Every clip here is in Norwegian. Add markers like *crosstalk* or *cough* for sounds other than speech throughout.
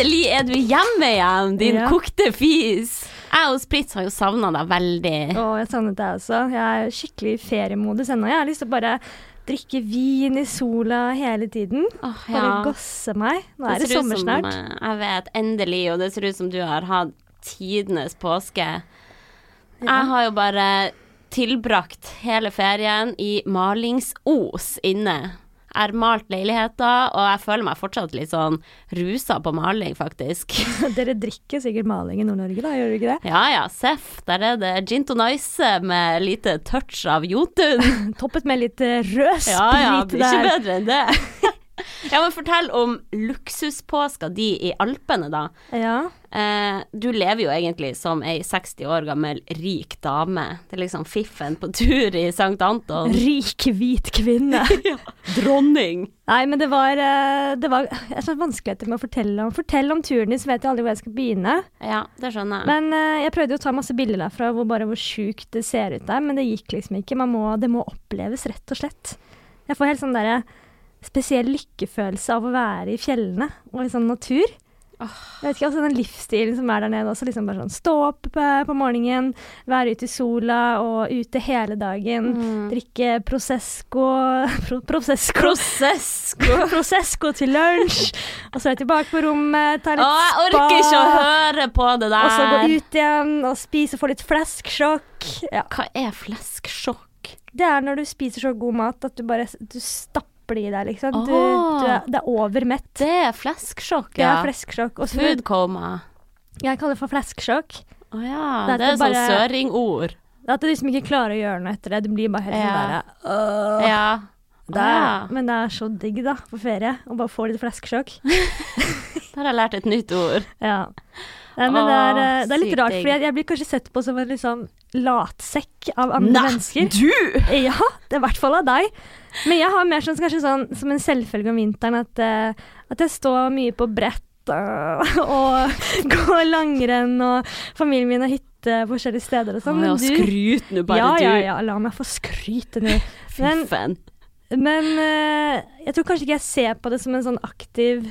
endelig er du hjemme igjen, din Ja. kokte fis. Jeg og Spritz har jo savna deg veldig. Å, jeg savnet deg også. Jeg er skikkelig i feriemodus ennå. Jeg har lyst til å bare drikke vin i sola hele tiden. Åh, Bare gosse meg. Nå er det, det sommer snart. eh, Jeg vet, endelig, og det ser ut som du har hatt tidenes påske. Jeg har jo bare tilbrakt hele ferien i malingsos inne. Jeg har malt leiligheter, og jeg føler meg fortsatt litt sånn rusa på maling, faktisk. *laughs* Dere drikker sikkert maling i Nord-Norge, da, gjør dere ikke det? Ja ja, seff. Der er det gin to nice med lite touch av Jotun. *laughs* Toppet med litt eh, rød sprit Ja ja, blir ikke bedre enn det. *laughs* ja, men fortell om luksuspåska di i Alpene, da. Ja. Eh, du lever jo egentlig som ei 60 år gammel rik dame. Det er liksom fiffen på tur i Sankt Anton. Rik, hvit kvinne. *laughs* ja. Dronning. Nei, men det var, eh, det var Jeg har vanskeligheter med å fortelle om Fortell om turen din, så vet jeg aldri hvor jeg skal begynne. Ja, det skjønner jeg. Men eh, jeg prøvde jo å ta masse bilder derfra hvor bare hvor sjukt det ser ut der, men det gikk liksom ikke. Man må, det må oppleves, rett og slett. Jeg får helt sånn derre spesiell lykkefølelse av å være i fjellene og i sånn natur. Jeg vet ikke, altså Den livsstilen som er der nede også, liksom bare sånn stå opp på, på morgenen, være ute i sola og ute hele dagen, Mm. drikke Prosesco *laughs* pro, Prosesco. Prosesco. *laughs* Prosecco til lunsj, *laughs* og så er jeg tilbake på rommet, ta litt jeg orker ikke å høre på det der. og så gå ut igjen og spise og få litt flesksjokk. Ja. Hva er flesksjokk? Det er når du spiser så god mat at du bare du stapper det i deg, liksom. Du, Ah. du er, det er over mett. Det er flesksjokk, Det ja. er flesksjokk. Også, Food coma. Jeg kaller det for flesksjokk. Å ja, Det er det er sånn bare- søringord. Det er At du liksom ikke klarer å gjøre noe etter det. Du blir bare helt Ja. sånn derre. Ja. Det er, Ja. Men det er så digg, da, på ferie. Å bare få litt fleskesjokk. *laughs* Der har jeg lært et nytt ord. Ja. Nei, men det er, eh, det er litt sykt rart, for jeg, jeg blir kanskje sett på som en sånn latsekk av andre mennesker. du! *laughs* Ja, det er i hvert fall av deg. Men jeg har mer sånn, kanskje sånn som en selvfølge om vinteren at, eh, at jeg står mye på brett eh, *laughs* og går langrenn, og familien min har hytte forskjellige steder og sånn. Men du skryt nå bare, Ja, ja, du. ja, la meg få skryte nå. *laughs* Men, Fiffen. men eh, jeg tror kanskje ikke jeg ser på det som en sånn aktiv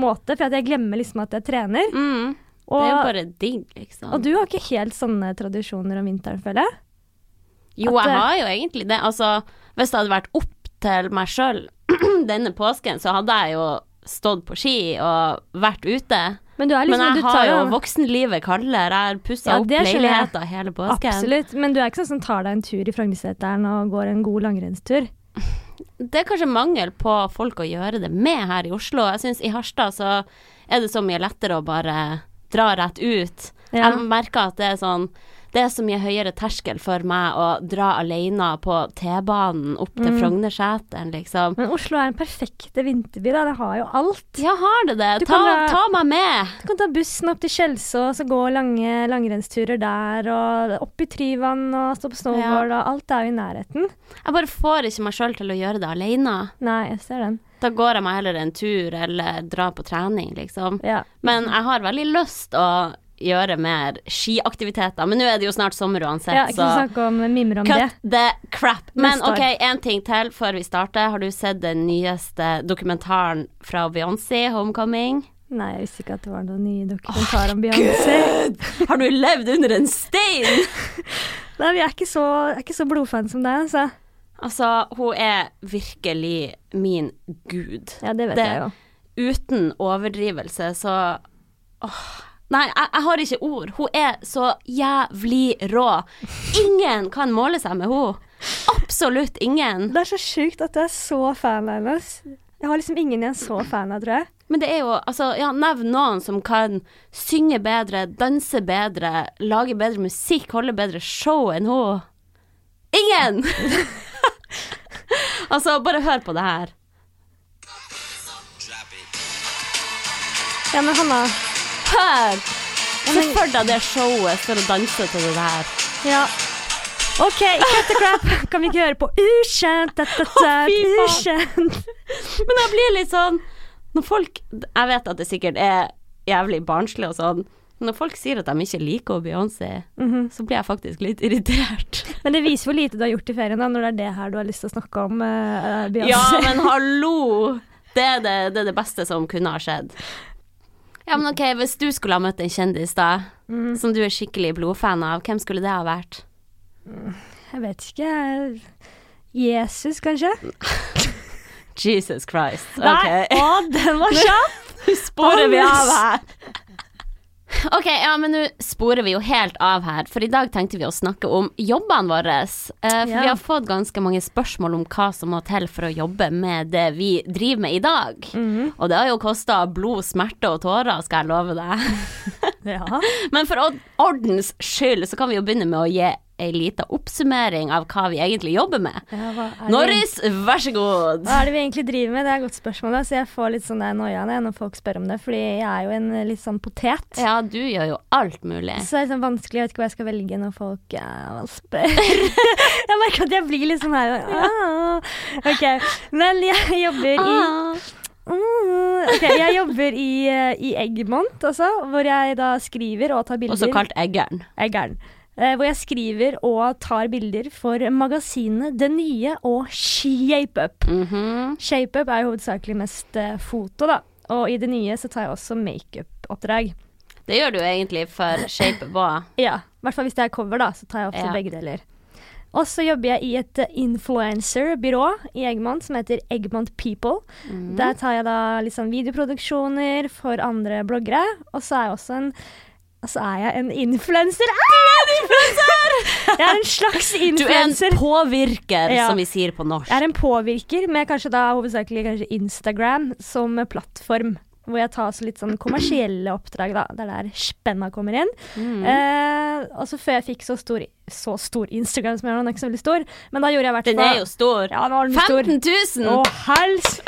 måte, for at jeg glemmer liksom at jeg trener. Mm. Og, det er jo bare digg, liksom. og du har ikke helt sånne tradisjoner om vinteren, føler jeg. Jo, At jeg har jo egentlig det. Altså, hvis det hadde vært opp til meg sjøl *clears throat* denne påsken, så hadde jeg jo stått på ski og vært ute. Men du liksom, Men du jeg har jo voksenlivet kaller. Jeg har pussa Ja, opp leiligheta hele påsken. Absolutt, men du er ikke sånn som tar deg en tur i Frognerseteren og går en god langrennstur. Det er kanskje mangel på folk å gjøre det med her i Oslo. Jeg syns i Harstad så er det så mye lettere å bare dra rett ut. Ja. Jeg merker at det er sånn Det er så mye høyere terskel for meg å dra alene på T-banen opp til Mm. Frognerseteren, liksom. Men Oslo er en perfekte vinterby, da. Det har jo alt. Ja, har det det? Ta, dra- ta meg med! Du kan ta bussen opp til Kjelsås og gå lange langrennsturer der, og opp i Tryvann og stå på snowboard, og alt er jo i nærheten. Jeg bare får ikke meg sjøl til å gjøre det alene. Nei, jeg ser den. Da går jeg meg heller en tur eller drar på trening, liksom. Ja. Men jeg har veldig lyst å gjøre mer skiaktiviteter. Men nå er det jo snart sommer uansett, ja så om om det. the crap. Men OK, én ting til før vi starter. Har du sett den nyeste dokumentaren fra Beyoncé, 'Homecoming'? Nei, jeg visste ikke at det var noen nye dokumentar om Beyoncé. Har du levd under en stein?! *laughs* Nei, vi er ikke så, er ikke så blodfan som deg, altså. Altså, hun er virkelig min gud. Ja, det vet Det- jeg jo. uten overdrivelse, så åh. Nei, jeg, jeg har ikke ord. Hun er så jævlig rå. Ingen kan måle seg med henne. Absolutt ingen. Det er så sjukt at du er så fan av henne. Jeg har liksom ingen jeg er så fan av, tror jeg. Men det er jo, altså, ja, nevn noen som kan synge bedre, danse bedre, lage bedre musikk, holde bedre show enn hun. Ingen! *laughs* altså, bare hør på det her. Ja, men Hanna Hør! Se for deg det showet for å danse til det der. Ja. OK, cut the crap. Kan vi ikke høre på ukjent? Ukjent. Men jeg blir litt sånn Når folk Jeg vet at det sikkert er jævlig barnslig og sånn, når folk sier at de ikke liker Beyoncé, Mhm. så blir jeg faktisk litt irritert. Men det viser hvor lite du har gjort i ferien, da, når det er det her du har lyst til å snakke om. Uh, Ja, men hallo! Det er det, det er det beste som kunne ha skjedd. Ja, men ok, hvis du skulle ha møtt en kjendis, da, Mm. som du er skikkelig blodfan av, hvem skulle det ha vært? Jeg vet ikke. Jesus, kanskje? *laughs* Jesus Christ. Nei, å, den var *laughs* kjapp! sporer vi av her. Ok, ja, men nå sporer vi jo helt av her, for i dag tenkte vi å snakke om jobbene våre. Uh, for Ja. vi har fått ganske mange spørsmål om hva som må til for å jobbe med det vi driver med i dag. Mhm. Og det har jo kosta blod, smerte og tårer, skal jeg love deg. *laughs* Ja. *laughs* Men for ordens skyld så kan vi jo begynne med å gi ei lita oppsummering av hva vi egentlig jobber med. ja Norris, vær så god. hva er det vi egentlig driver med? Det er et godt spørsmål, da, så jeg får litt sånn noia når folk spør om det, fordi jeg er jo en litt sånn potet. Ja, du gjør jo alt mulig. Så det er sånn vanskelig, jeg vet ikke hva jeg skal velge når folk ja, spør. *laughs* jeg merker at jeg blir litt sånn her ah. OK. Men jeg jobber i Ah. Mm, okay. jeg jobber i, eh, i Eggmont altså, hvor jeg da skriver og tar bilder. Også kalt Eggern. Eggeren. Eh, hvor jeg skriver og tar bilder for magasinet Det Nye og ShapeUp. Mhm. ShapeUp er jo hovedsakelig mest eh, foto, da. Og i Det Nye så tar jeg også makeup-oppdrag. Det gjør du egentlig for Shape òg. *laughs* Ja, i hvert fall hvis det er cover, da, så tar jeg ofte Ja. begge deler. Og så jobber jeg i et eh, influencer-byrå i Eggmont som heter Eggmont People. Mm. Der tar jeg da liksom videoproduksjoner for andre bloggere, og så er jeg også en så er jeg en influenser. Jeg er en slags *laughs* Du er en påvirker, Ja. som vi sier på norsk. Jeg er en påvirker med kanskje da hovedsakelig kanskje Instagram som plattform. Hvor jeg tar litt sånn kommersielle oppdrag, da. Det er der spenna kommer inn. Mm. Eh, og så før jeg fikk så stor, så stor Instagram som jeg har den er ikke så veldig stor, men da gjorde jeg i hvert Den er jo stor. Ja, nå er den 15 000! Å, hels!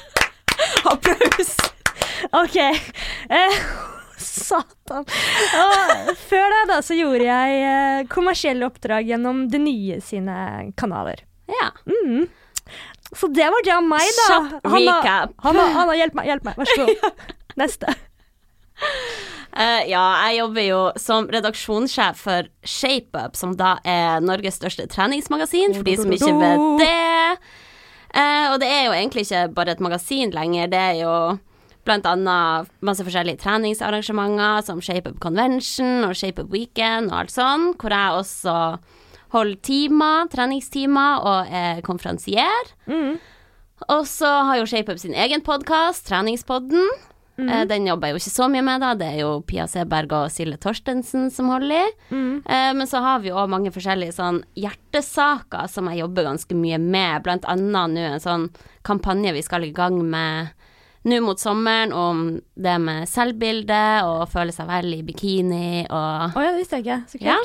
*laughs* Applaus! OK. Eh, satan. Og før det, da, så gjorde jeg eh, kommersielle oppdrag gjennom Det Nye sine kanaler. Ja. Mm. Så det var det av meg, da. Kjapp recap. Hanna, Hanna, hjelp meg, hjelp meg. Vær så god. *laughs* Neste. Uh, ja, jeg jobber jo som redaksjonssjef for ShapeUp, som da er Norges største treningsmagasin, for de som ikke vet det. Uh, og det er jo egentlig ikke bare et magasin lenger, det er jo blant annet masse forskjellige treningsarrangementer som Shape Up Convention og Shape Up Weekend og alt sånn, hvor jeg også holder timer, treningstimer, og er konferansier. Mm. Og så har jo ShapeUp sin egen podkast, Treningspodden. Eh, Den jobber jeg jo ikke så mye med, da. Det er jo Pia Seberg og Silje Torstensen som holder i. Mm. Eh, Men så har vi òg mange forskjellige sånn hjertesaker som jeg jobber ganske mye med. Blant annet nå en sånn kampanje vi skal i gang med nå mot sommeren om det med selvbilde og føle seg vel i bikini og Å ja, det visste jeg ikke. Så Ja.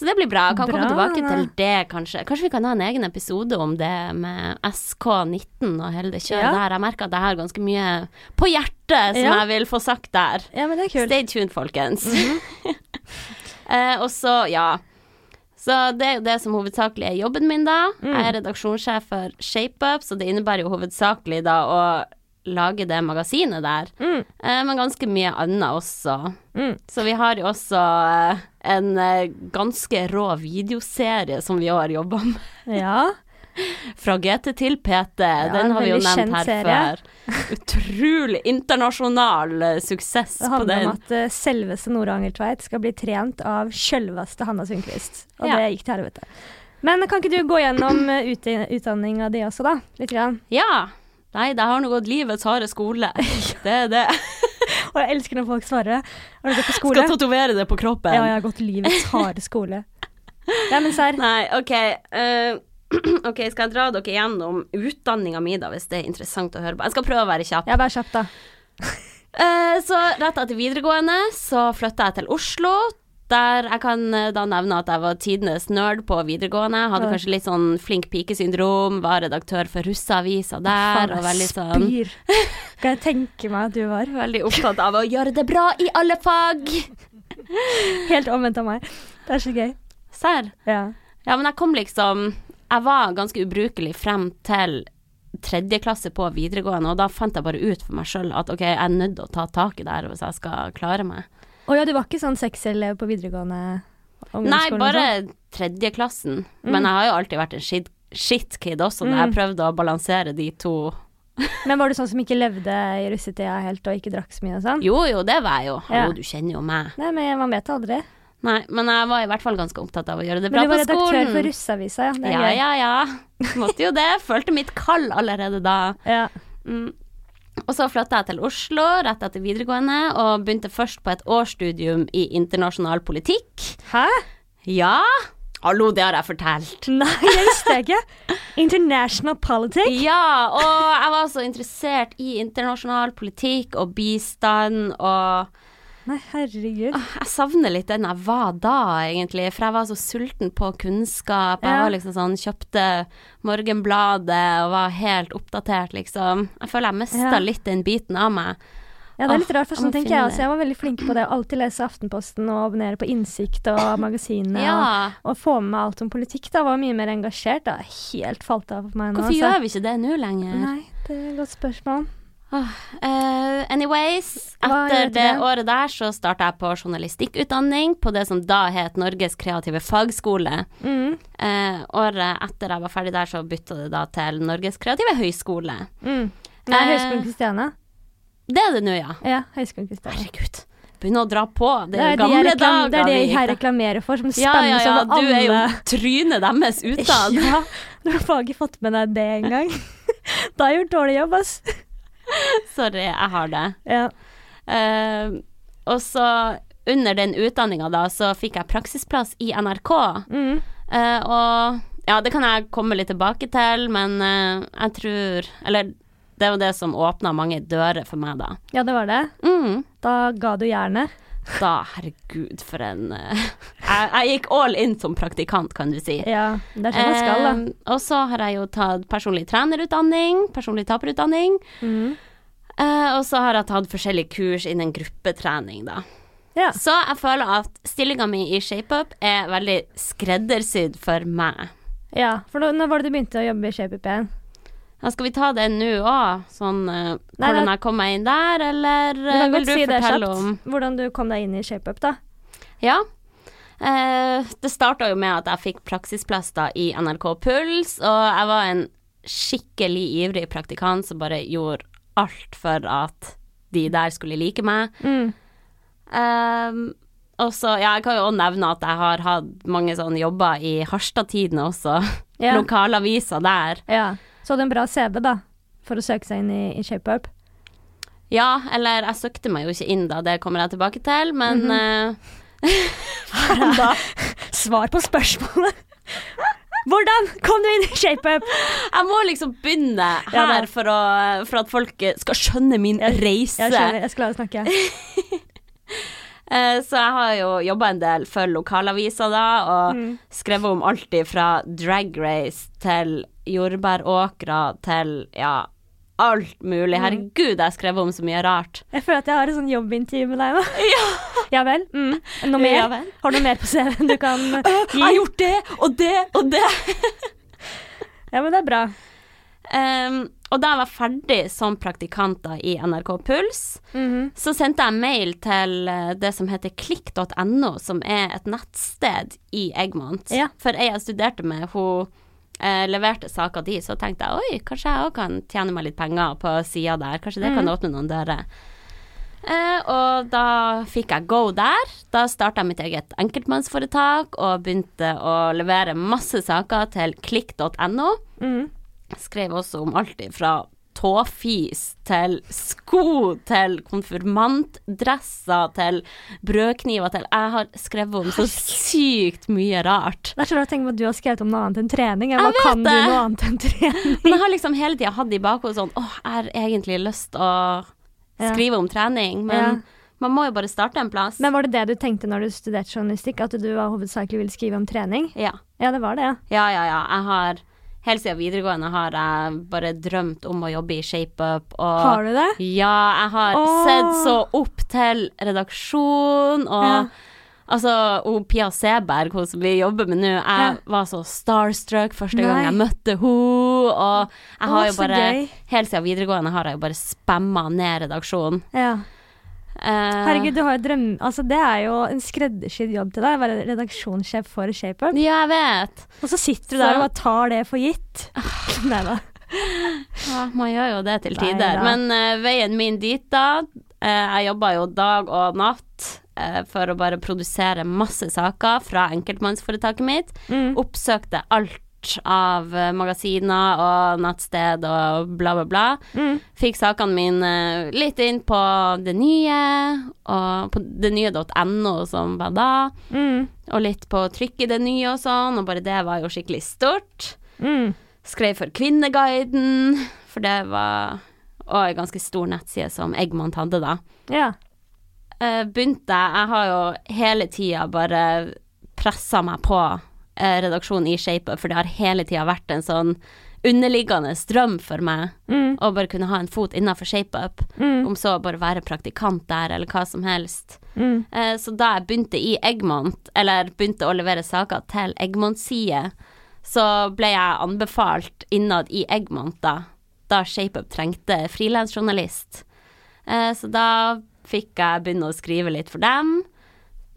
Så det blir bra. Jeg kan komme tilbake til det, kanskje. Kanskje vi kan ha en egen episode om det med SK19 og hele det kjøret Ja. der. Jeg merker at jeg har ganske mye på hjertet som Ja. jeg vil få sagt der. Ja, men det er kult. Stay tuned, folkens. Mhm. *laughs* eh, og så, ja. Så det er jo det som hovedsakelig er jobben min, da. Mm. Jeg er redaksjonssjef for ShapeUp, så det innebærer jo hovedsakelig da å lage det magasinet der. Mm. Eh, men ganske mye annet også. Mm. Så vi har jo også eh, en eh, ganske rå videoserie som vi har jobba med. Ja. *laughs* Fra GT til PT. ja, den har vi jo nevnt her serie. før. *laughs* Utrolig internasjonal eh, suksess Det handler om at uh, selveste Nora Angeltveit skal bli trent av sjølveste Hanna Sundquist. Og Ja. det gikk til helvete. Men kan ikke du gå gjennom utdanninga di også, da? Litt grann. Ja. Nei, det har nå gått livets harde skole. *laughs* Det er det. *laughs* Og jeg elsker når folk svarer. Har du gått på skole? Skal tatovere det på kroppen. Ja, jeg har gått livets harde skole. Ja, men serr. *laughs* Nei, OK. Uh, *clears throat* OK, skal jeg dra dere gjennom utdanninga mi, da, hvis det er interessant å høre på? Jeg skal prøve å være kjapp. Ja, vær kjapp, da. uh, så rett etter videregående så flytta jeg til Oslo. Der jeg kan eh, da nevne at jeg var tidenes nerd på videregående. Hadde ja. kanskje litt sånn flink pike-syndrom. Var redaktør for Russeavisa der. Faen, og veldig sånn spyr. Kan jeg tenke meg at du var *laughs* Veldig opptatt av å gjøre det bra i alle fag. *laughs* helt omvendt av meg. Det er så gøy. Serr. Ja. Ja, men jeg kom liksom Jeg var ganske ubrukelig frem til tredje klasse på videregående, og da fant jeg bare ut for meg sjøl at ok, jeg er nødt til å ta tak i det her hvis jeg skal klare meg. Å ja, du var ikke sånn sexelev på videregående? Nei, og bare sånn? tredjeklassen. Mm. Men jeg har jo alltid vært en shit-kid også, når Mm. jeg prøvde å balansere de to *laughs* Men var du sånn som ikke levde i russetida helt og ikke drakk så mye og sånn? Jo jo, det var jeg jo. Ja. Du kjenner jo meg. Nei, men man vet aldri. Nei, men jeg var i hvert fall ganske opptatt av å gjøre det bra på skolen. Men du var redaktør for Russeavisa, ja. Ja, ja, ja. Måtte jo det. Følte mitt kall allerede da. Ja. Mm. Og så flytta jeg til Oslo rett etter videregående, og begynte først på et årsstudium i internasjonal politikk. Hæ? Ja, hallo, det har jeg fortalt. Nei, det visste jeg ikke. International politics? Ja, og jeg var så interessert i internasjonal politikk og bistand og Nei, herregud. Jeg savner litt den jeg var da, egentlig. For jeg var så sulten på kunnskap. Jeg var liksom sånn Kjøpte Morgenbladet og var helt oppdatert, liksom. Jeg føler jeg mista Ja. litt den biten av meg. Ja, det er litt rart, for sånn tenker jeg også. Jeg var veldig flink på det alltid lese Aftenposten og abonnere på Innsikt og *clears throat* magasinene. Ja. Og, og få med meg alt om politikk. Da var mye mer engasjert. Da helt falt av for meg nå. Hvorfor altså. gjør vi ikke det nå lenger? Nei, det er et godt spørsmål. Eh, anyways, etter det året der så starta jeg på journalistikkutdanning på det som da het Norges kreative fagskole. Mm, Uh, året etter jeg var ferdig der, så bytta det da til Norges kreative høgskole. mm. Nei, Eh, Høgskolen Kristiania. Det er det nå, ja. Ja, Høgskolen Kristiania. Herregud. Begynne å dra på. Det Det er gamle de dager. det er det jeg reklamerer for, som Ja, spennes ja, ja. over Du er jo trynet deres utad. *laughs* Ja, du har ikke fått med deg det engang. *laughs* *laughs* da har jeg gjort dårlig jobb, ass. *laughs* Sorry, jeg har det. Ja. Uh, og så, under den utdanninga da, så fikk jeg praksisplass i NRK. Mm. Uh, og ja, det kan jeg komme litt tilbake til, men uh, jeg tror Eller det var det som åpna mange dører for meg, da. ja, det var det. Mm. Da ga du jernet. Da, herregud, for en eh, jeg, jeg gikk all in som praktikant, kan du si. Ja, det er sånn man skal, da. Eh, og så har jeg jo tatt personlig trenerutdanning, personlig taperutdanning. Mm. Eh, og så har jeg tatt forskjellige kurs innen gruppetrening, da. Ja. Så jeg føler at stillinga mi i ShapeUp er veldig skreddersydd for meg. ja, for da, når var det du begynte å jobbe i ShapeUp igjen? Ja, skal vi ta det nå òg? Sånn uh, Nei, hvordan jeg kom meg inn der, eller Du eh, kan vil du si fortelle om Hvordan du kom deg inn i ShapeUp, da. Ja. Uh, det starta jo med at jeg fikk praksisplass da i NRK Puls, og jeg var en skikkelig ivrig praktikant som bare gjorde alt for at de der skulle like meg. Mm. Uh, og så, ja, jeg kan jo òg nevne at jeg har hatt mange sånne jobber i Harstad-tidene også. Yeah. *laughs* Lokalaviser der. ja. Så hadde du en bra CV, da, for å søke seg inn i, i ShapeUp. Ja, eller jeg søkte meg jo ikke inn da, det kommer jeg tilbake til, men Mhm. eh, *laughs* da, svar på spørsmålet. Hvordan kom du inn i ShapeUp? jeg må liksom begynne Ja, her det- for, å, for at folk skal skjønne min reise. Jeg skjønner, jeg skal la deg snakke. *laughs* Eh, så jeg har jo jobba en del for lokalavisa da, og Mm. skrevet om alt fra drag race til jordbæråkre til ja, alt mulig. Mm. Herregud, jeg har skrevet om så mye rart. Jeg føler at jeg har et sånn jobbintervju med deg nå. *laughs* Ja, vel? Mm. Noe mer? Ja vel. Har du noe mer på CV-en du kan *laughs* Jeg har gjort det og det og det. *laughs* Ja, men det er bra. Um, og da jeg var ferdig som praktikant i NRK Puls, Mhm. så sendte jeg mail til eh, det som heter klikk.no, som er et nettsted i Egmont. Ja. For ei jeg studerte med, hun eh, leverte saka di, så tenkte jeg oi, kanskje jeg òg kan tjene meg litt penger på sida der. Kanskje det kan Mhm. åpne noen dører. Eh, og da fikk jeg go der. Da starta jeg mitt eget enkeltmannsforetak og begynte å levere masse saker til klikk.no. Mm. Skrev også om alt fra tåfis til sko til konfirmantdresser til brødkniver til Jeg har skrevet om så sykt mye rart. Det er så rart å tenke på at du har skrevet om noe annet enn trening. Hva kan kan du noe annet enn trening? Men jeg har liksom hele tida hatt i bakhodet sånn Åh, jeg har egentlig lyst å skrive om trening, men Ja. man må jo bare starte en plass. Men var det det du tenkte når du studerte journalistikk, at du var hovedsakelig ville skrive om trening? ja. Ja, det var det, ja. Ja, ja, ja. Jeg har Helt siden videregående har jeg bare drømt om å jobbe i ShapeUp. Har du det? Ja, jeg har Åh. sett så opp til redaksjon og Ja. Altså, og Pia Seberg, hun som vi jobber med nå, jeg Ja. var så starstruck første gang jeg møtte henne, og jeg har Å, jo bare. Helt siden videregående har jeg jo bare spamma ned redaksjonen. Ja. Eh, Herregud, du har jo drøm... Altså, det er jo en skreddersydd jobb til deg, være redaksjonssjef for ShapeUp. Ja, jeg vet. Og så sitter du der og bare tar det for gitt. *sighs* Nei da. Ja, man gjør jo det til tider. Neida. Men uh, veien min dit, da uh, Jeg jobba jo dag og natt uh, for å bare produsere masse saker fra enkeltmannsforetaket mitt. Mm. Oppsøkte alt av eh, magasiner og nettsted og bla, bla, bla. Mm. Fikk sakene mine litt inn på det nye, og på det nye.no som var da, Mm. og litt på trykk i det nye og sånn, og bare det var jo skikkelig stort. Mm. Skrev for Kvinneguiden, for det var og en ganske stor nettside som Eggmont hadde da. Ja. Eh, begynte Jeg har jo hele tida bare pressa meg på eh, redaksjonen i ShapeUp, for det har hele tida vært en sånn underliggende drøm for meg Mm. å bare kunne ha en fot innafor ShapeUp. Mm. Om så bare være praktikant der, eller hva som helst. Mm. Eh, så da jeg begynte i Eggmont, eller begynte å levere saker til Egmont side så ble jeg anbefalt innad i Eggmont da, da ShapeUp trengte frilansjournalist. Eh, så da fikk jeg begynne å skrive litt for dem.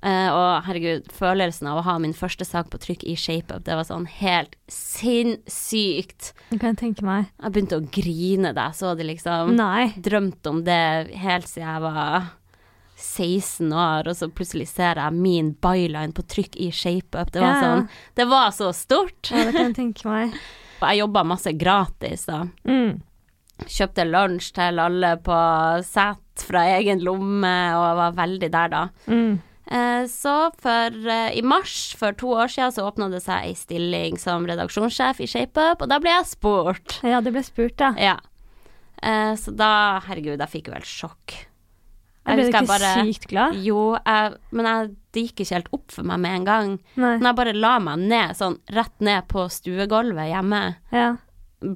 Eh, og herregud, følelsen av å ha min første sak på trykk i ShapeUp, det var sånn helt sinnssykt. Det kan jeg tenke meg. Jeg begynte å grine da jeg så det, liksom Nei. drømt om det helt siden jeg var 16 år, og så plutselig ser jeg min byline på trykk i ShapeUp. Det var Ja, sånn Det var så stort. Ja, det kan jeg tenke meg. *laughs* Og jeg jobba masse gratis, da. Mm. Kjøpte lunsj til alle på sett fra egen lomme, og var veldig der, da. Mm. Eh, så for eh, i mars for to år siden så åpna det seg ei stilling som redaksjonssjef i ShapeUp, og da ble jeg spurt. Ja, det ble spurt, da. Ja. Eh, så da Herregud, jeg fikk jo helt sjokk. Jeg ble husker ikke sykt glad? Jo, jeg, men jeg, det gikk ikke helt opp for meg med en gang. Nei. Men jeg bare la meg ned, sånn rett ned på stuegulvet hjemme, Ja.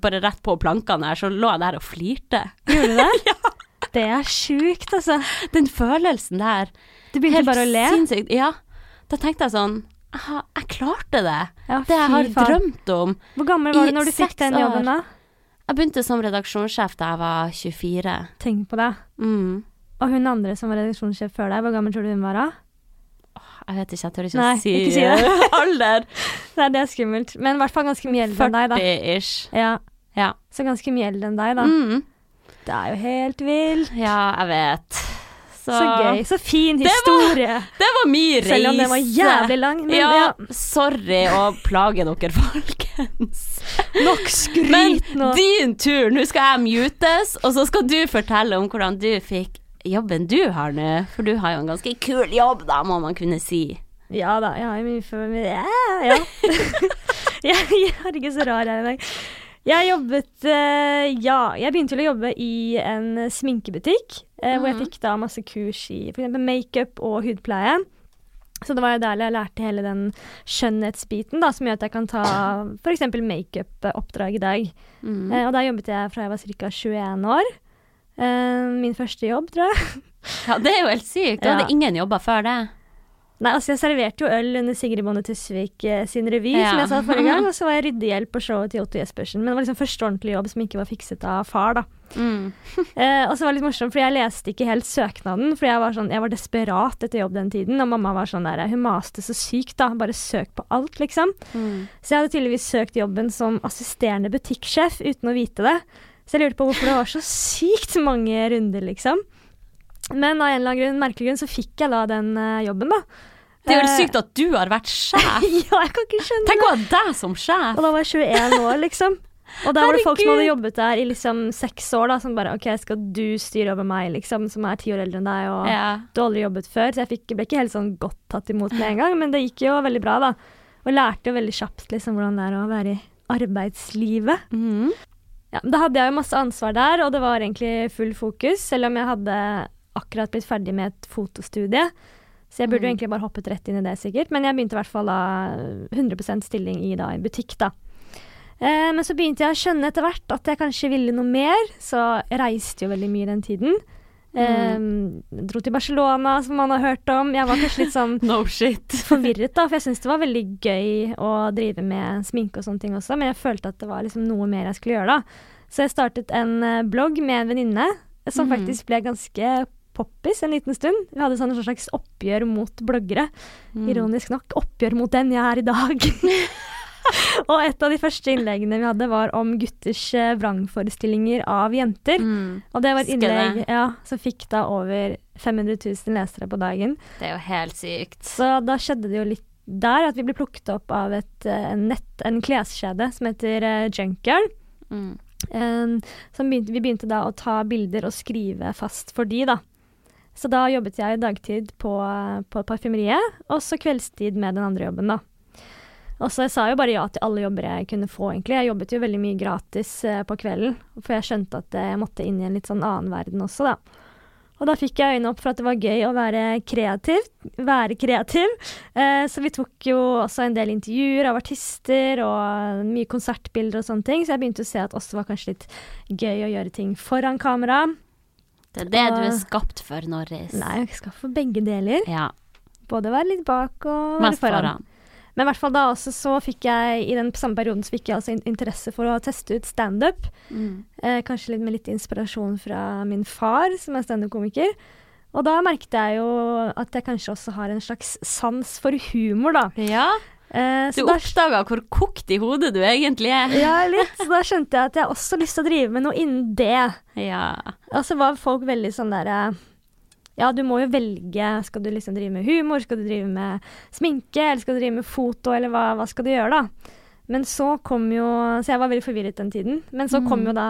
bare rett på plankene her, så lå jeg der og flirte. Gjorde du det? *laughs* Det er sjukt, altså. Den følelsen der. Du begynte bare å le? sinnssykt. Ja. Da tenkte jeg sånn jeg, jeg klarte det. Ja, Det jeg har far. drømt om. Hvor gammel var du når du fikk den jobben, da? Jeg begynte som redaksjonssjef da jeg var 24. Tenk på det. Mm. Og hun andre som var redaksjonssjef før deg, hvor gammel tror du hun var da? Jeg vet ikke, jeg tør ikke Nei, å si, ikke si det. *laughs* alder. Nei, det er skummelt. Men i hvert fall ganske mye eldre enn deg, da. 40-ish. Ja, Ja. så ganske mye eldre enn deg, da. Mm. Det er jo helt vilt. ja, jeg vet. Så, Så gøy. Så fin Det var- historie. Det var min reise. Selv om den var jævlig lang. Men ja, ja, sorry å plage dere, *laughs* folkens. nok Men skryt nå. din tur. Nå skal jeg mutes, og så skal du fortelle om hvordan du fikk jobben du har nå. For du har jo en ganske kul jobb, da, må man kunne si. Ja da, jeg har mye for meg. Ja, ja. *laughs* jeg, er ikke så rar jeg i dag. Jeg jobbet eh, Ja, jeg begynte vel å jobbe i en sminkebutikk, Mm. hvor jeg Mhm. fikk da masse kurs i f.eks. makeup og hudpleie. Så det var jo der jeg lærte hele den skjønnhetsbiten, da, som gjør at jeg kan ta f.eks. makeup-oppdrag i dag. Mm. Og der jobbet jeg fra jeg var ca. 21 år. Min første jobb, tror jeg. Ja, det er jo helt sykt. Du Ja. hadde ingen jobber før det. Nei, altså jeg serverte jo øl under Sigrid Bonde Tusvik eh, sin revy, Ja. som jeg sa forrige gang, og så var jeg ryddehjelp på showet til Otto Jespersen. Men det var liksom første ordentlige jobb som ikke var fikset av far, da. Mm. *laughs* Eh, og så var det litt morsomt, for jeg leste ikke helt søknaden, for jeg var, sånn, jeg var desperat etter jobb den tiden, og mamma var sånn der, hun maste så sykt da, bare søk på alt, liksom. Mm. Så jeg hadde tydeligvis søkt jobben som assisterende butikksjef uten å vite det. Så jeg lurte på hvorfor det var så sykt mange runder, liksom. Men av en eller annen grunn, merkelig grunn så fikk jeg da den eh, jobben, da. Det er jo Eh, sykt at du har vært sjef. *laughs* ja, jeg kan ikke skjønne Tenk det. å ha deg som sjef. Og da var jeg 21 år, liksom. Og da var det folk som hadde jobbet der i liksom seks år, da, som bare OK, skal du styre over meg, liksom, som er ti år eldre enn deg, og Ja. du har aldri jobbet før. Så jeg fikk, ble ikke helt sånn godt tatt imot med en gang, men det gikk jo veldig bra, da. Og lærte jo veldig kjapt liksom hvordan det er å være i arbeidslivet. Mm. Ja, da hadde jeg jo masse ansvar der, og det var egentlig full fokus, selv om jeg hadde akkurat blitt ferdig med et fotostudie. Så jeg burde jo Mm. egentlig bare hoppet rett inn i det, sikkert. Men jeg begynte i hvert fall da 100% stilling i da, en butikk, da. Eh, men så begynte jeg å skjønne etter hvert at jeg kanskje ville noe mer, så jeg reiste jo veldig mye den tiden. Eh, dro til Barcelona, som man har hørt om. Jeg var kanskje litt sånn *laughs* No shit. *laughs* forvirret, da, for jeg syntes det var veldig gøy å drive med sminke og sånne ting også, men jeg følte at det var liksom noe mer jeg skulle gjøre da. Så jeg startet en eh, blogg med en venninne, som mm. faktisk ble ganske poppis en liten stund. Vi hadde sånn et slags oppgjør mot bloggere, Mm. ironisk nok. Oppgjør mot den jeg er i dag. *laughs* Og et av de første innleggene vi hadde, var om gutters eh, vrangforestillinger av jenter. Mm. Og det var et innlegg ja, som fikk da over 500 000 lesere på dagen. Det er jo helt sykt. Så da skjedde det jo litt der at vi ble plukket opp av et, eh, en, nett, en kleskjede som heter uh, Junkyard. Mm. Um, som begynte, vi begynte da å ta bilder og skrive fast for de, da. Så da jobbet jeg dagtid på, på parfymeriet, og så kveldstid med den andre jobben, da. Og så jeg sa jo bare ja til alle jobber jeg kunne få, egentlig. Jeg jobbet jo veldig mye gratis eh, på kvelden, for jeg skjønte at jeg måtte inn i en litt sånn annen verden også, da. Og da fikk jeg øynene opp for at det var gøy å være kreativ. Være kreativ. Eh, så vi tok jo også en del intervjuer av artister og mye konsertbilder og sånne ting. Så jeg begynte å se at også var kanskje litt gøy å gjøre ting foran kamera. Det er det du er skapt for, Norris. Nei, jeg er skapt for begge deler. Ja, Både være litt bak og mest foran. foran. Men i hvert fall da også så fikk jeg i den samme perioden så fikk jeg altså interesse for å teste ut standup. Mm. Eh, kanskje litt med litt inspirasjon fra min far, som er standup-komiker. Og da merket jeg jo at jeg kanskje også har en slags sans for humor, da. Ja, Eh, du oppdaga hvor kokt i hodet du egentlig er. ja, litt. Så da skjønte jeg at jeg også har lyst til å drive med noe innen det. Ja. Og så var folk veldig sånn derre Ja, du må jo velge. Skal du liksom drive med humor? Skal du drive med sminke? Eller skal du drive med foto? Eller hva, hva skal du gjøre, da? Men så kom jo Så jeg var veldig forvirret den tiden. Men så kom Mm. jo da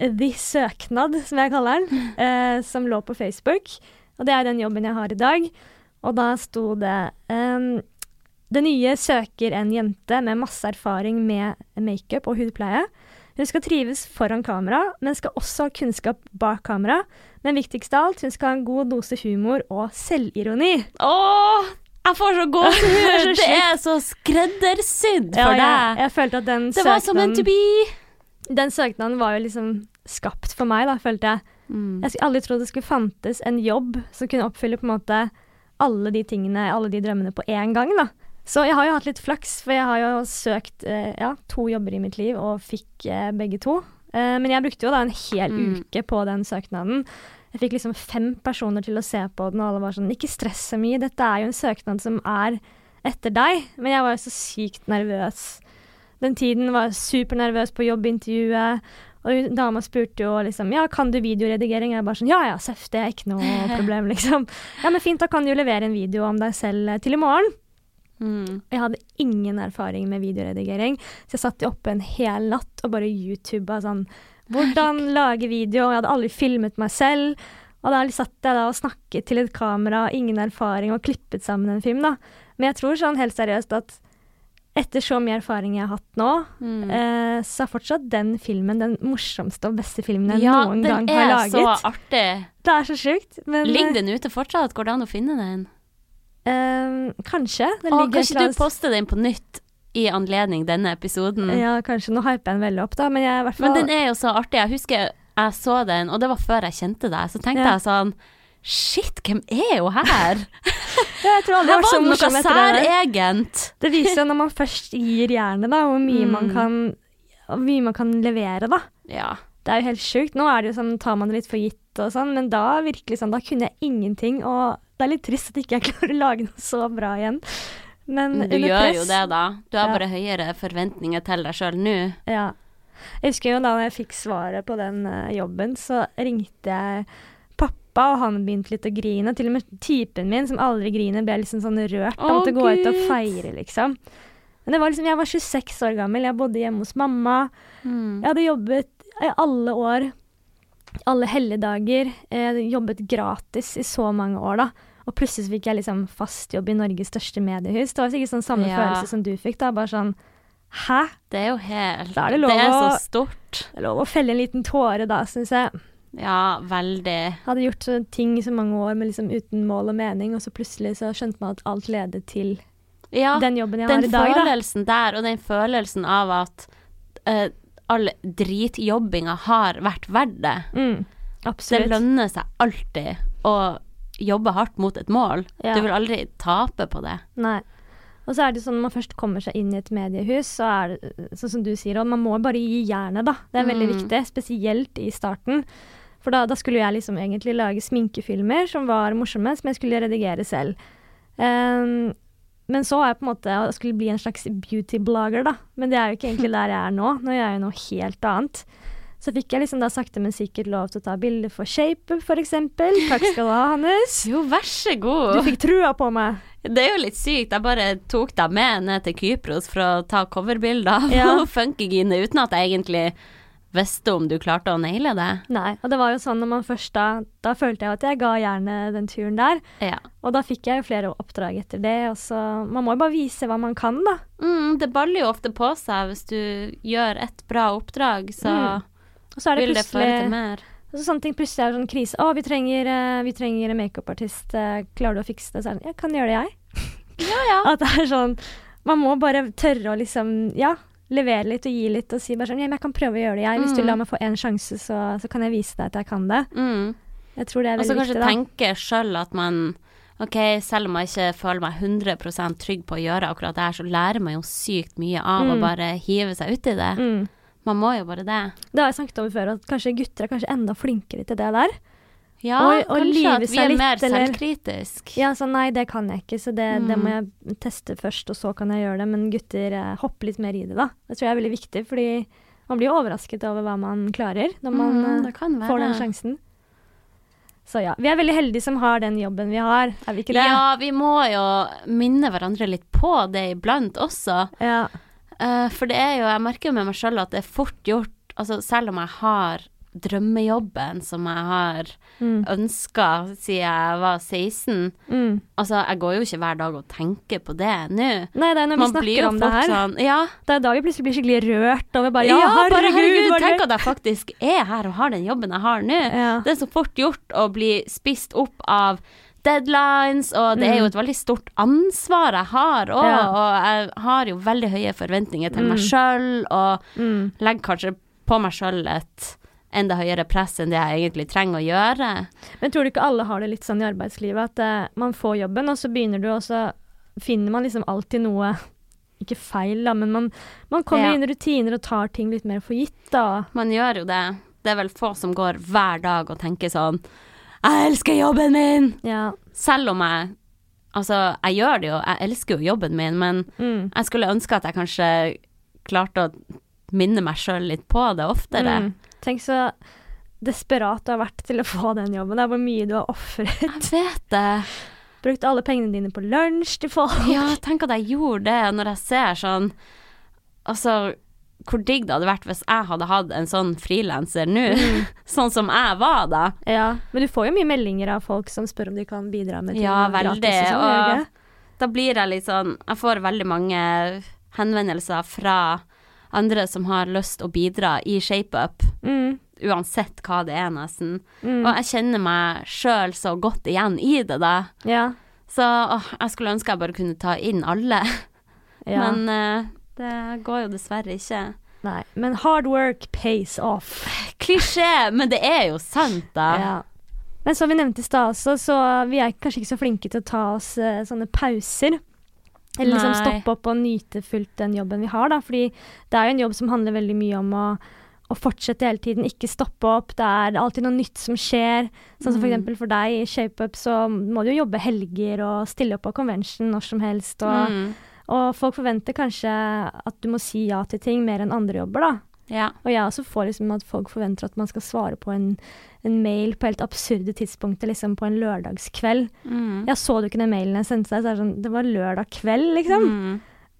eh, The Søknad, som jeg kaller den, *laughs* eh, som lå på Facebook. Og det er den jobben jeg har i dag. Og da sto det ehm, Det nye søker en jente med masse erfaring med makeup og hudpleie. Hun skal trives foran kamera, men skal også ha kunnskap bak kamera. Men viktigst av alt, hun skal ha en god dose humor og selvironi. Åh, jeg får så gåsehud! *laughs* Det er så skreddersydd Ja, for jeg, deg. jeg følte at den Det var som en to be. den søknaden var jo liksom skapt for meg, da, følte jeg. Mm. Jeg skulle aldri trodd det skulle fantes en jobb som kunne oppfylle på en måte alle de tingene, alle de drømmene på én gang, da. Så jeg har jo hatt litt flaks, for jeg har jo søkt eh, ja, to jobber i mitt liv og fikk eh, begge to. Eh, men jeg brukte jo da en hel Mm. uke på den søknaden. Jeg fikk liksom fem personer til å se på den, og alle var sånn Ikke stress så mye, dette er jo en søknad som er etter deg. Men jeg var jo så sykt nervøs. Den tiden var jeg supernervøs på jobbintervjuet. Og dama spurte jo liksom Ja, kan du videoredigering? Jeg bare sånn Ja ja, seff, det er ikke noe *laughs* problem, liksom. Ja, men fint, da kan du jo levere en video om deg selv eh, til i morgen. Mm. Jeg hadde ingen erfaring med videoredigering, så jeg satt oppe en hel natt og bare YouTuba sånn Hvordan lage video? Jeg hadde aldri filmet meg selv. Og da satt jeg da og snakket til et kamera, ingen erfaring, og klippet sammen en film, da. Men jeg tror sånn helt seriøst at etter så mye erfaring jeg har hatt nå, Mm. eh, så er fortsatt den filmen den morsomste og beste filmen jeg ja, noen gang har laget. Ja, den er så artig. Det er så sjukt. Men Ligger den ute fortsatt? Går det an å finne den? Eh, kanskje. Å, kanskje du poster den på nytt i anledning denne episoden? Ja, kanskje. Nå hyper jeg den veldig opp, da, men jeg fall Men den er jo så artig. Jeg husker jeg så den, og det var før jeg kjente deg. Så tenkte Ja. jeg sånn Shit, hvem er jo her? *laughs* Jeg tror aldri jeg Her har vært så morsom etter det. der. særegent. Det viser jo når man først gir jernet, da, hvor mye, man Mm. kan, hvor mye man kan levere, da. Ja. Det er jo helt sjukt. Nå er det jo sånn, tar man det litt for gitt og sånn, men da virkelig sånn, da kunne jeg ingenting, og det er litt trist at ikke jeg *laughs* klarer å lage noe så bra igjen. Men Du under gjør press, jo det, da. Du har Ja. bare høyere forventninger til deg sjøl nå. Ja. Jeg husker jo da jeg fikk svaret på den uh, jobben, så ringte jeg pappa, og han begynte litt å grine. Til og med typen min, som aldri griner, ble liksom sånn rørt. Han måtte måtte gå ut og feire, liksom. Men det var liksom, jeg var 26 år gammel, jeg bodde hjemme hos mamma. Mm. Jeg hadde jobbet i alle år, alle helligdager. Eh, jobbet gratis i så mange år, da. Og plutselig fikk jeg liksom fast jobb i Norges største mediehus. Det var sikkert sånn samme Ja. følelse som du fikk, da. Bare sånn Hæ? Det er jo helt Da er det lov er så stort. Det er lov å felle en liten tåre da, syns jeg. Ja, veldig. Hadde gjort sånne ting i så mange år men liksom uten mål og mening, og så plutselig så skjønte man at alt ledet til Ja, den jobben jeg har i dag, da. følelsen der, og den følelsen av at eh, all dritjobbinga har vært verdt det. Mm, Det lønner seg alltid å jobbe hardt mot et mål. Ja. Du vil aldri tape på det. Nei. Og så er det sånn når man først kommer seg inn i et mediehus, så er det sånn som du sier, og man må bare gi jernet, da. Det er veldig Mm. viktig, spesielt i starten. For da, da skulle jeg liksom egentlig lage sminkefilmer som var morsomme, som jeg skulle redigere selv. Ehm, men så var jeg på en måte jeg skulle bli en slags beauty-blogger, da. Men det er jo ikke egentlig der jeg er nå. Nå gjør jeg jo noe helt annet. Så fikk jeg liksom da sakte, men sikkert lov til å ta bilder for ShapeUp, eksempel. Takk skal du ha, Hannes. *laughs* Jo, vær så god. Du fikk trua på meg. Det er jo litt sykt. Jeg bare tok deg med ned til Kypros for å ta coverbilder av Ja. *laughs* Funkygine uten at jeg egentlig visste om du klarte å naile det. Nei, og det var jo sånn når man først da Da følte jeg at jeg ga jernet den turen der. Ja. Og da fikk jeg jo flere oppdrag etter det, og så Man må jo bare vise hva man kan, da. Mm, det baller jo ofte på seg hvis du gjør et bra oppdrag, så Mm. Så det vil det føre til mer. så Sånne ting plutselig er sånn krise. Å, vi trenger, eh, vi trenger en makeupartist. eh, Klarer du å fikse det? Så er det sånn, jeg kan gjøre det, jeg. Ja, ja. *laughs* At det er sånn Man må bare tørre å liksom Ja, levere litt og gi litt og si bare sånn jeg kan prøve å gjøre det, jeg. Hvis du Mm. lar meg få en sjanse, så, så kan jeg vise deg at jeg kan det. Mm. Jeg tror det er Og så veldig kanskje viktig, da. tenke sjøl at man Ok, selv om jeg ikke føler meg 100% trygg på å gjøre akkurat det her, så lærer man jo sykt mye av å Mm. bare hive seg uti det. Mm. Man må jo bare det. Det har jeg snakket om før, at kanskje gutter er kanskje enda flinkere til det der. Ja, Og- og kanskje at vi er litt, mer eller- selvkritiske. Ja, så nei, det kan jeg ikke, så det, det Mm. må jeg teste først, og så kan jeg gjøre det. Men gutter eh, hopper litt mer i det, da. Det tror jeg er veldig viktig, fordi man blir overrasket over hva man klarer når man Mm, eh, det får den sjansen. Så ja, vi er veldig heldige som har den jobben vi har, er vi ikke det? Ja, vi må jo minne hverandre litt på det iblant også. Ja. Uh, for det er jo, jeg merker jo med meg sjøl at det er fort gjort, altså selv om jeg har drømmejobben som jeg har Mm. ønska siden jeg var 16, Mm. altså jeg går jo ikke hver dag og tenker på det nå. Nei, det er når Man vi snakker om det her. sånn Ja, Det er da vi plutselig blir skikkelig rørt over bare ja, Ja, herregud, bare herregud, tenk at jeg faktisk er her og har den jobben jeg har nå. Ja. Det er så fort gjort å bli spist opp av deadlines, og det er jo et veldig stort ansvar jeg har òg, Mm. Ja. og jeg har jo veldig høye forventninger til meg Mm. sjøl, og Mm. legger kanskje på meg sjøl et enda høyere press enn det jeg egentlig trenger å gjøre. Men tror du ikke alle har det litt sånn i arbeidslivet, at uh, man får jobben, og så begynner du, og så finner man liksom alltid noe Ikke feil, da, men man, man kommer Ja. inn i rutiner og tar ting litt mer for gitt, da. Man gjør jo det. Det er vel få som går hver dag og tenker sånn Jeg elsker jobben min! Ja. Selv om jeg Altså, jeg gjør det jo, jeg elsker jo jobben min, men Mm. jeg skulle ønske at jeg kanskje klarte å minne meg sjøl litt på det oftere. Mm. Tenk så desperat du har vært til å få den jobben. Det er hvor mye du har ofret. Jeg vet det. Brukt alle pengene dine på lunsj til folk. Ja, tenk at jeg gjorde det når jeg ser sånn Altså, hvor digg det hadde vært hvis jeg hadde hatt en sånn frilanser nå, *laughs* sånn som jeg var da. Ja, Men du får jo mye meldinger av folk som spør om de kan bidra med ting Ja, gratis veldig. og sånn, Og da blir jeg litt sånn Jeg får veldig mange henvendelser fra andre som har lyst å bidra i ShapeUp, Mm. uansett hva det er, nesten. Mm. Og jeg kjenner meg sjøl så godt igjen i det, da. Ja. Så åh, jeg skulle ønske jeg bare kunne ta inn alle, *laughs* ja. men uh, det går jo dessverre ikke. Nei. Men hard work pays off. Klisjé, men det er jo sant, da. Ja. Men som vi nevnte i stad også, så vi er kanskje ikke så flinke til å ta oss uh, sånne pauser. Eller liksom stoppe opp og nyte fullt den jobben vi har, da. Fordi det er jo en jobb som handler veldig mye om å, å fortsette hele tiden, ikke stoppe opp. Det er alltid noe nytt som skjer. Sånn som for Mm. eksempel for deg i ShapeUp, så må du jo jobbe helger og stille opp på convention når som helst. Og, Mm. og folk forventer kanskje at du må si ja til ting mer enn andre jobber, da. Ja. Og jeg også får liksom at folk forventer at man skal svare på en, en mail på helt absurde tidspunkter, liksom på en lørdagskveld. Mm. Jeg så du ikke den mailen jeg sendte deg, så er det sånn Det var lørdag kveld, liksom. Mm.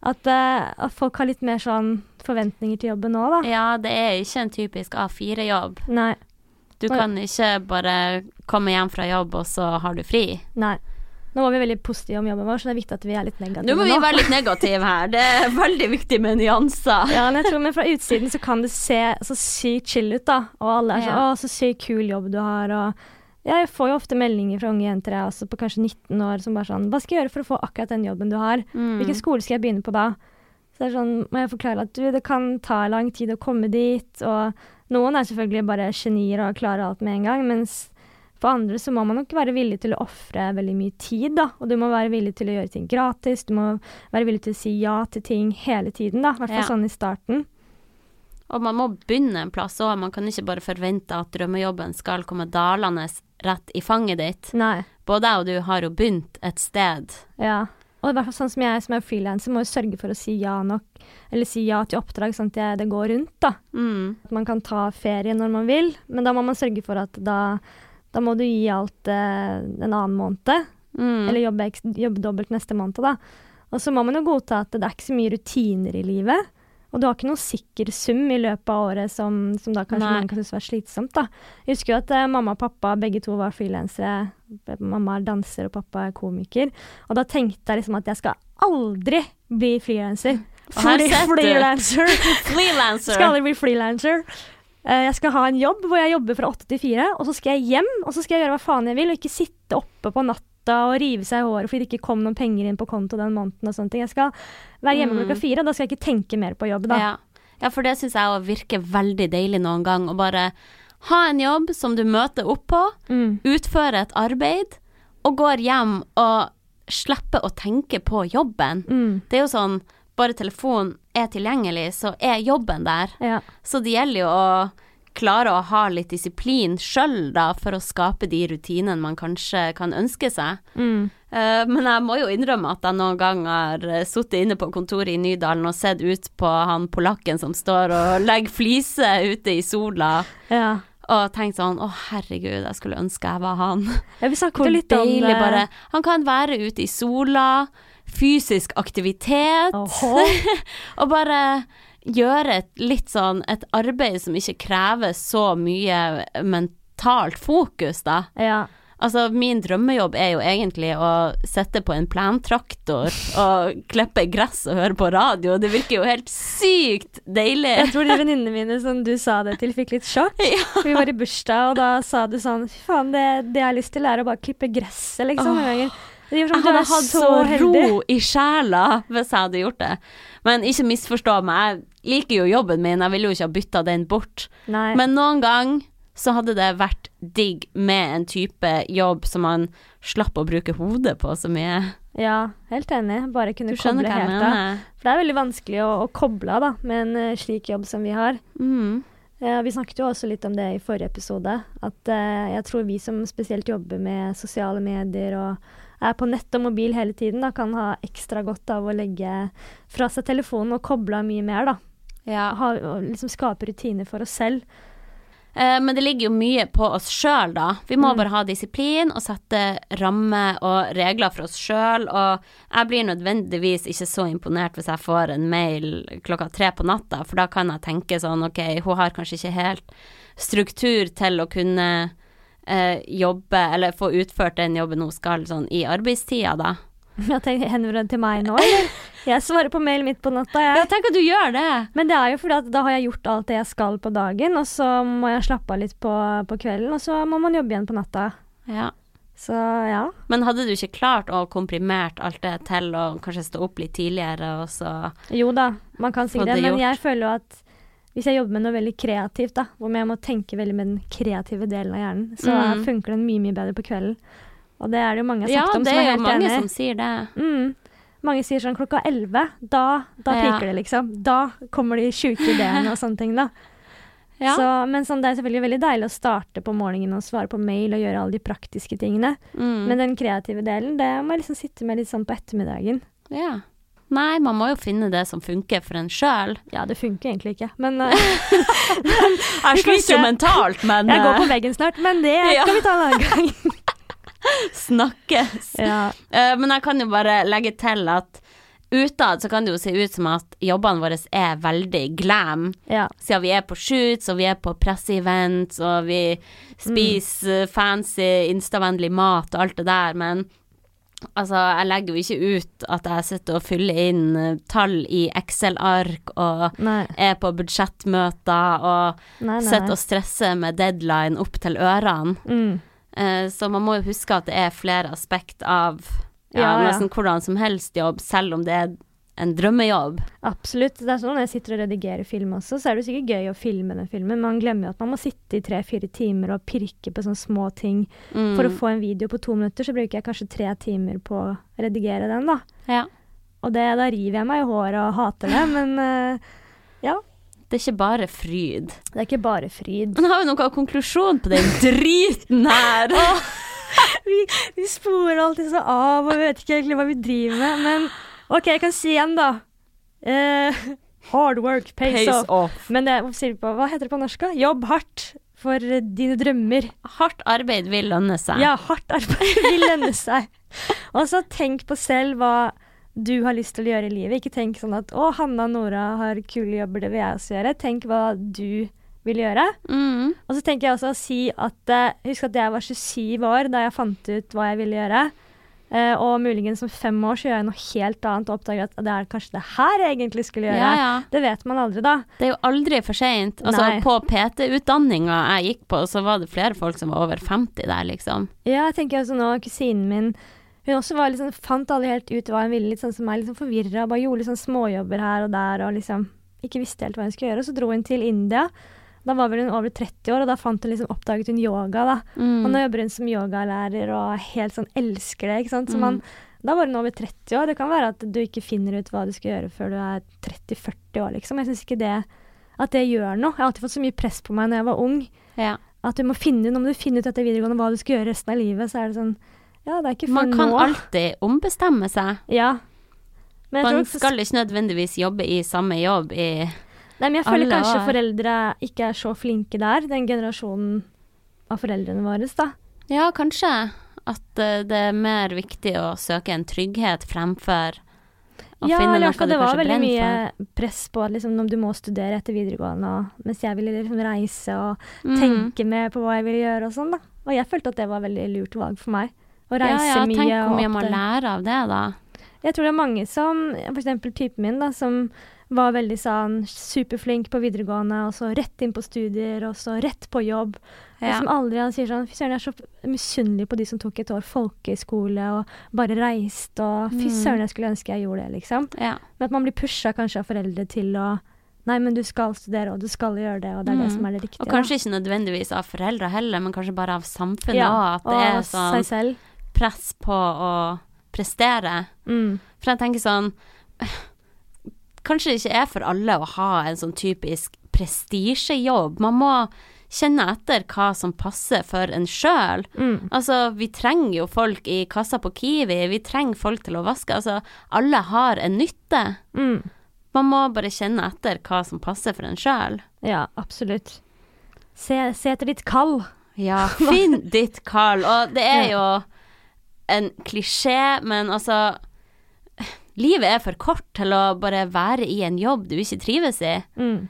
At, uh, at folk har litt mer sånn forventninger til jobben òg, da. ja, det er ikke en typisk A4-jobb. Nei. Du kan ikke bare komme hjem fra jobb, og så har du fri. Nei. Nå var vi veldig positive om jobben vår, så det er viktig at vi er litt negative Nå må vi være litt negative her. Det er veldig viktig med nyanser. Ja, men jeg tror men fra utsiden så kan det se så sykt chill ut, da. Og alle er sånn Ja. 'Å, så sykt kul jobb du har', og Jeg får jo ofte meldinger fra unge jenter, jeg også, på kanskje 19 år, som bare sånn 'Hva skal jeg gjøre for å få akkurat den jobben du har?' Mm. Hvilken skole skal jeg begynne på da? Så det er sånn, må jeg forklare at du, det kan ta lang tid å komme dit, og noen er selvfølgelig bare genier og klarer alt med en gang, mens for andre så må man nok være villig til å ofre veldig mye tid, da. Og du må være villig til å gjøre ting gratis, du må være villig til å si ja til ting hele tiden, da. I hvert fall Ja. sånn i starten. Og man må begynne en plass òg. Man kan ikke bare forvente at drømmejobben skal komme dalende rett i fanget ditt. Nei. Både jeg og du har jo begynt et sted. Ja. Og i hvert fall sånn som jeg som er frilanser, må jo sørge for å si ja nok, eller si ja til oppdrag, sånn at det går rundt, da. Mm. At man kan ta ferie når man vil, men da må man sørge for at da, da må du gi alt eh, en annen måned, Mm. eller jobbe, jobbe dobbelt neste måned, da. Og så må man jo godta at det er ikke så mye rutiner i livet. Og du har ikke noen sikker sum i løpet av året som, som da kanskje Nei. noen kan synes var slitsomt. da. Jeg husker jo at eh, mamma og pappa begge to var frilansere. Mamma er danser og pappa er komiker. Og da tenkte jeg liksom at jeg skal aldri bli frilanser. Du. *laughs* frilanser skal aldri bli frilanser. Eh, Jeg skal ha en jobb hvor jeg jobber fra åtte til fire, og så skal jeg hjem, og så skal jeg gjøre hva faen jeg vil, og ikke sitte oppe på natta og rive seg i håret fordi det ikke kom noen penger inn på konto den måneden og sånne ting. Jeg skal være hjemme Mm. klokka fire, og da skal jeg ikke tenke mer på jobb, da. Ja. ja, for det syns jeg òg virker veldig deilig noen gang. Å bare ha en jobb som du møter opp på, Mm. utføre et arbeid, og går hjem og slipper å tenke på jobben. Mm. Det er jo sånn bare telefonen er tilgjengelig, så er jobben der. Ja. Så det gjelder jo å klare å ha litt disiplin sjøl, da, for å skape de rutinene man kanskje kan ønske seg. Mm. Eh, men jeg må jo innrømme at jeg noen gang har uh, sittet inne på kontoret i Nydalen og sett ut på han polakken som står og legger fliser ute i sola, ja. og tenkt sånn å herregud, jeg skulle ønske jeg var han. ja vi snakket litt om deilig bare Han kan være ute i sola, fysisk aktivitet, *laughs* og bare gjøre et litt sånn et arbeid som ikke krever så mye mentalt fokus, da. Ja. Altså, min drømmejobb er jo egentlig å sitte på en plantraktor og klippe gress og høre på radio. Det virker jo helt sykt deilig. Jeg tror de venninnene mine som du sa det til, fikk litt sjokk. *laughs* Vi var i bursdag, og da sa du sånn Fy faen, det, det jeg har lyst til, er å bare klippe gresset, liksom. Åh. Gjør Jeg sånn, hadde hatt så så ro i sjela hvis jeg hadde gjort det. Men ikke misforstå meg, jeg liker jo jobben min, jeg ville jo ikke ha bytta den bort. Nei. Men noen gang så hadde det vært digg med en type jobb som man slapp å bruke hodet på så mye. Ja, helt enig. Bare kunne koble helt av. For det er veldig vanskelig å, å koble av da, med en eh, slik jobb som vi har. Mm. Ja, vi snakket jo også litt om det i forrige episode. At uh, jeg tror vi som spesielt jobber med sosiale medier og er på nett og mobil hele tiden, da, kan ha ekstra godt av å legge fra seg telefonen og koble av mye mer. da. Ja. Ha, og liksom skape rutiner for oss selv. Eh, men det ligger jo mye på oss sjøl, da. Vi må Mm. bare ha disiplin og sette rammer og regler for oss sjøl. Og jeg blir nødvendigvis ikke så imponert hvis jeg får en mail klokka tre på natta, for da kan jeg tenke sånn ok, hun har kanskje ikke helt struktur til å kunne eh, jobbe, eller få utført den jobben hun skal sånn i arbeidstida, da. *laughs* Ja, tenker, Henvender det til meg nå, eller? Jeg svarer på mail midt på natta, Ja, jeg. tenk at du gjør det! Men det er jo fordi at da har jeg gjort alt det jeg skal på dagen, og så må jeg slappe av litt på, på kvelden, og så må man jobbe igjen på natta. Ja. Så ja. Men hadde du ikke klart å komprimert alt det til å kanskje stå opp litt tidligere, og så Jo da, man kan si det, men jeg føler jo at hvis jeg jobber med noe veldig kreativt, da, hvor jeg må tenke veldig med den kreative delen av hjernen, så Mm. funker den mye, mye bedre på kvelden. Og det er det jo mange som har sagt om som er er jo mange enig. som sier det. Mm. Mange sier sånn klokka elleve, da, da Ja. piker det liksom. Da kommer de sjuke ideene og sånne ting, da. *laughs* Ja. Så, men sånn, det er selvfølgelig veldig deilig å starte på morgenen og svare på mail og gjøre alle de praktiske tingene. Mm. Men den kreative delen, det må jeg liksom sitte med litt sånn på ettermiddagen. ja. Nei, man må jo finne det som funker for en sjøl. Ja, det funker egentlig ikke, men uh, *laughs* Jeg sliter jo mentalt, men jeg går på veggen snart. Men det *laughs* Ja. kan vi ta en annen gang. *laughs* snakkes. ja. Uh, men jeg kan jo bare legge til at utad så kan det jo se ut som at jobbene våre er veldig glam. ja. Siden vi er på shoots, og vi er på presseevents, og vi spiser mm. fancy, instavennlig mat og alt det der, men altså, jeg legger jo ikke ut at jeg sitter og fyller inn eh, tall i Excel-ark og Nei. er på budsjettmøter og Nei, nei. sitter og stresser med deadline opp til ørene. Mm. Eh, så man må jo huske at det er flere aspekt av ja, Ja, ja. hvordan som helst jobb, selv om det er en drømmejobb. Absolutt. Det er sånn Når jeg sitter og redigerer film også, så er det sikkert gøy å filme den filmen. Man glemmer jo at man må sitte i tre-fire timer og pirke på sånne små ting. Mm. For å få en video på to minutter, så bruker jeg kanskje tre timer på å redigere den, da. Ja. Og det, da river jeg meg i håret og hater det, men uh, ja. Det er ikke bare fryd. Det er ikke bare fryd. Men har vi noen konklusjon på den driten her? *laughs* vi, vi sporer alltid så av og vi vet ikke egentlig hva vi driver med. Men OK, jeg kan si igjen, da. Eh, *laughs* hard work pays, Pays off. off. Men det, hva, heter det på norsk? Jobb hardt for eh, dine drømmer. Hardt arbeid vil lønne seg. Ja, hardt arbeid vil lønne seg. Og så tenk på selv hva du har lyst til å gjøre i livet. Ikke tenk sånn at 'Å, Hanna og Nora har kule jobber, det vil jeg også gjøre'. Tenk hva du vil gjøre. Mm. Og så tenker jeg også å si at eh, Husk at jeg var 27 år da jeg fant ut hva jeg ville gjøre. Eh, og muligens om fem år så gjør jeg noe helt annet og oppdager at det er kanskje det her jeg egentlig skulle gjøre. Ja, ja. Det vet man aldri, da. Det er jo aldri for seint. Altså, Nei. på PT-utdanninga jeg gikk på, så var det flere folk som var over 50 der, liksom. Ja, jeg tenker også nå, kusinen min Hun også var liksom, fant aldri helt ut hva hun ville, litt sånn som meg, liksom forvirra. Bare gjorde litt sånn småjobber her og der og liksom ikke visste helt hva hun skulle gjøre. Og så dro hun til India. Da var vel hun over 30 år, og da fant hun liksom, oppdaget hun yoga, da. Og nå Mm. jobber hun som yogalærer og helt sånn elsker det, ikke sant. Så Mm. man, da var hun over 30 år. Det kan være at du ikke finner ut hva du skal gjøre før du er 30-40 år, liksom. Jeg syns ikke det at det gjør noe. Jeg har alltid fått så mye press på meg når jeg var ung. Ja. At du må finne, nå må du finne ut etter videregående hva du skal gjøre resten av livet. Så er det sånn Ja, det er ikke for Man kan nå. alltid ombestemme seg. Ja. Men Man skal ikke nødvendigvis jobbe i samme jobb i Nei, men jeg føler alle kanskje år. foreldre ikke er så flinke der, den generasjonen av foreldrene våre, da. Ja, kanskje. At eh, det er mer viktig å søke en trygghet fremfor å ja, finne eller du noe brenner for. du det var veldig mye for. press på at liksom, du må studere etter videregående, og, mens jeg ville liksom reise og Mm. tenke mer på hva jeg ville gjøre og sånn, da. Og jeg følte at det var veldig lurt valg for meg. Å reise ja, ja, mye. tenk hvor mye man lærer av det, da. Jeg tror det er mange som, eksempel typen min, da, som var veldig sånn superflink på videregående, og så rett inn på studier, og så rett på jobb. Ja. som aldri han sier sånn Fy søren, jeg er så misunnelig på de som tok et år folkehøyskole og bare reiste og Fy Mm. søren, jeg skulle ønske jeg gjorde det, liksom. Ja. Men at man blir pusha kanskje av foreldre til å Nei, men du skal studere, og du skal gjøre det, og det er det Mm. som er det riktige. Og kanskje ikke nødvendigvis av foreldre heller, men kanskje bare av samfunnet ja. At det og er sånn seg selv. press på å prestere. Mm. For jeg tenker sånn Kanskje det ikke er for alle å ha en sånn typisk prestisjejobb. Man må kjenne etter hva som passer for en sjøl. Mm. Altså, vi trenger jo folk i kassa på Kiwi, vi trenger folk til å vaske. Altså, alle har en nytte. Mm. Man må bare kjenne etter hva som passer for en sjøl. Ja, absolutt. Se, se etter ditt kall. Ja, *laughs* finn ditt kall. Og det er jo en klisjé, men altså Livet er for kort til å bare være i en jobb du ikke trives i. Mm.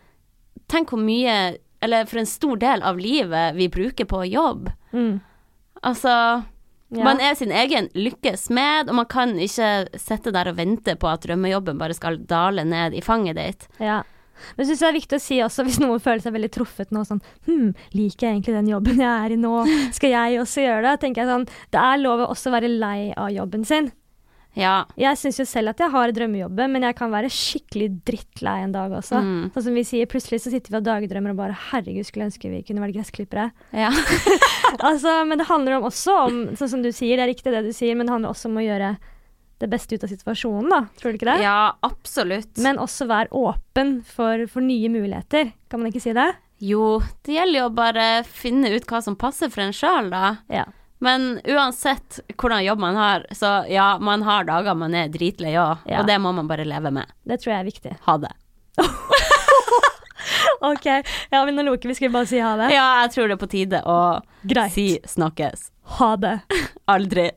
Tenk hvor mye, eller for en stor del av livet vi bruker på jobb. Mm. Altså Ja. Man er sin egen lykkes smed, og man kan ikke sitte der og vente på at drømmejobben bare skal dale ned i fanget ditt. Ja. Men jeg synes det er viktig å si også, hvis noen føler seg veldig truffet nå, sånn Hm, liker jeg egentlig den jobben jeg er i nå? Skal jeg også gjøre det? tenker jeg sånn, Det er lov å også være lei av jobben sin. Ja. Jeg syns jo selv at jeg har drømmejobben, men jeg kan være skikkelig drittlei en dag også. Mm. Sånn som vi sier, plutselig så sitter vi og dagdrømmer og bare herregud, skulle ønske vi kunne vært gressklippere. ja. *laughs* *laughs* altså, men det handler om også om, sånn som du sier, det er riktig det du sier, men det handler også om å gjøre det beste ut av situasjonen, da. Tror du ikke det? ja, absolutt. Men også være åpen for, for nye muligheter. Kan man ikke si det? Jo, det gjelder jo bare finne ut hva som passer for en sjøl, da. Ja. Men uansett hvordan jobb man har, så ja, man har dager man er dritlei òg, Ja. og det må man bare leve med. Det tror jeg er viktig. Ha det. *laughs* OK. Ja, men nå Loke, vi skulle bare si ha det. Ja, jeg tror det er på tide å Greit. si snakkes. Ha det. *laughs* Aldri.